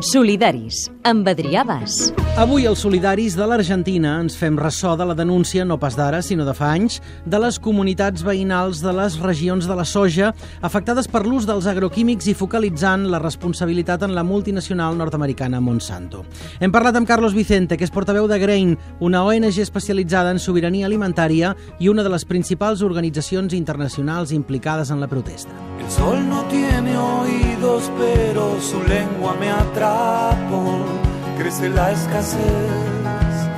Solidaris, amb Adrià Bas. Avui als Solidaris de l'Argentina ens fem ressò de la denúncia, no pas d'ara, sinó de fa anys, de les comunitats veïnals de les regions de la soja afectades per l'ús dels agroquímics i focalitzant la responsabilitat en la multinacional nord-americana Monsanto. Hem parlat amb Carlos Vicente, que és portaveu de Grain, una ONG especialitzada en sobirania alimentària i una de les principals organitzacions internacionals implicades en la protesta. El sol no tiene oídos, pero su lengua me atrapó. Crece la escasez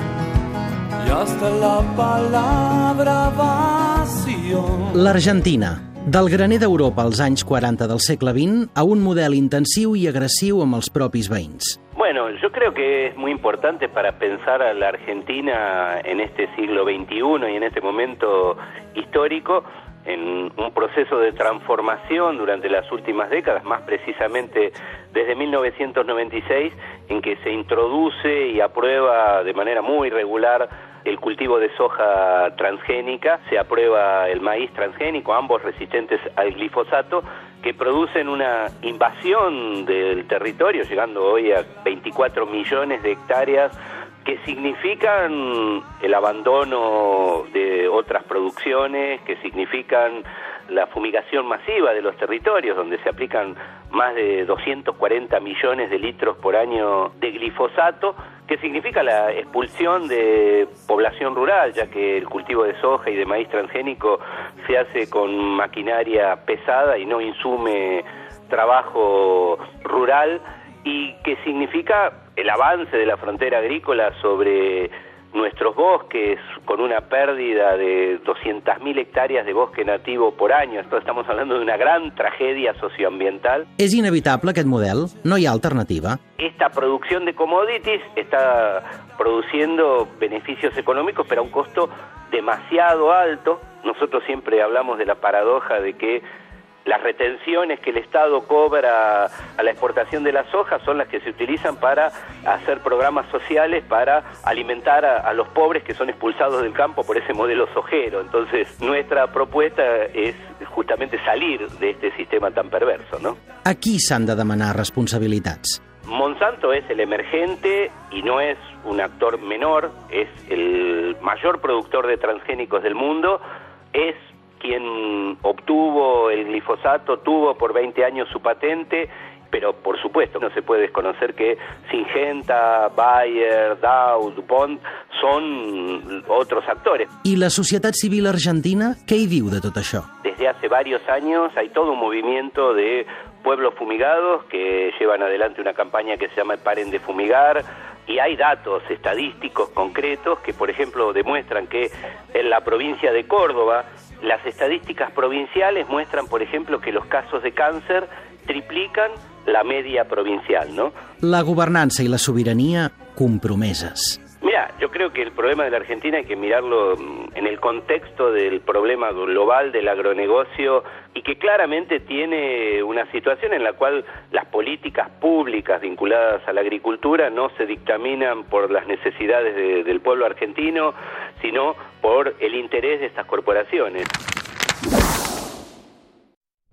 y hasta la palabra vacío. L'Argentina, del graner d'Europa als anys 40 del segle XX a un model intensiu i agressiu amb els propis veïns. Bueno, yo creo que es muy importante para pensar a la Argentina en este siglo XXI y en este momento histórico en un proceso de transformación durante las últimas décadas, más precisamente desde 1996, en que se introduce y aprueba de manera muy regular el cultivo de soja transgénica, se aprueba el maíz transgénico, ambos resistentes al glifosato, que producen una invasión del territorio, llegando hoy a 24 millones de hectáreas que significan el abandono de otras producciones, que significan la fumigación masiva de los territorios, donde se aplican más de 240 millones de litros por año de glifosato, que significa la expulsión de población rural, ya que el cultivo de soja y de maíz transgénico se hace con maquinaria pesada y no insume trabajo rural, y que significa el avance de la frontera agrícola sobre nuestros bosques con una pérdida de 200.000 hectáreas de bosque nativo por año. Esto estamos hablando de una gran tragedia socioambiental. És inevitable aquest model? No hi ha alternativa? Esta producción de commodities está produciendo beneficios económicos, pero a un costo demasiado alto. Nosotros siempre hablamos de la paradoja de que las retenciones que el Estado cobra a la exportación de la soja son las que se utilizan para hacer programas sociales para alimentar a, a, los pobres que son expulsados del campo por ese modelo sojero. Entonces, nuestra propuesta es justamente salir de este sistema tan perverso, ¿no? A qui s'han de demanar responsabilitats? Monsanto es el emergente y no es un actor menor, es el mayor productor de transgénicos del mundo, es quien obtuvo el glifosato tuvo por 20 años su patente, pero por supuesto no se puede desconocer que Syngenta, Bayer, Dow, DuPont son otros actores. I la societat civil argentina què hi diu de tot això? Desde hace varios años hay todo un movimiento de pueblos fumigados que llevan adelante una campaña que se llama Paren de Fumigar, y hay datos estadísticos concretos que, por ejemplo, demuestran que en la provincia de Córdoba las estadísticas provinciales muestran, por ejemplo, que los casos de cáncer triplican la media provincial, ¿no? La governança i la sobirania compromeses. Mira, yo creo que el problema de la Argentina hay que mirarlo en el contexto del problema global del agronegocio y que claramente tiene una situación en la cual las políticas públicas vinculadas a la agricultura no se dictaminan por las necesidades de, del pueblo argentino, sino por el interés de estas corporaciones.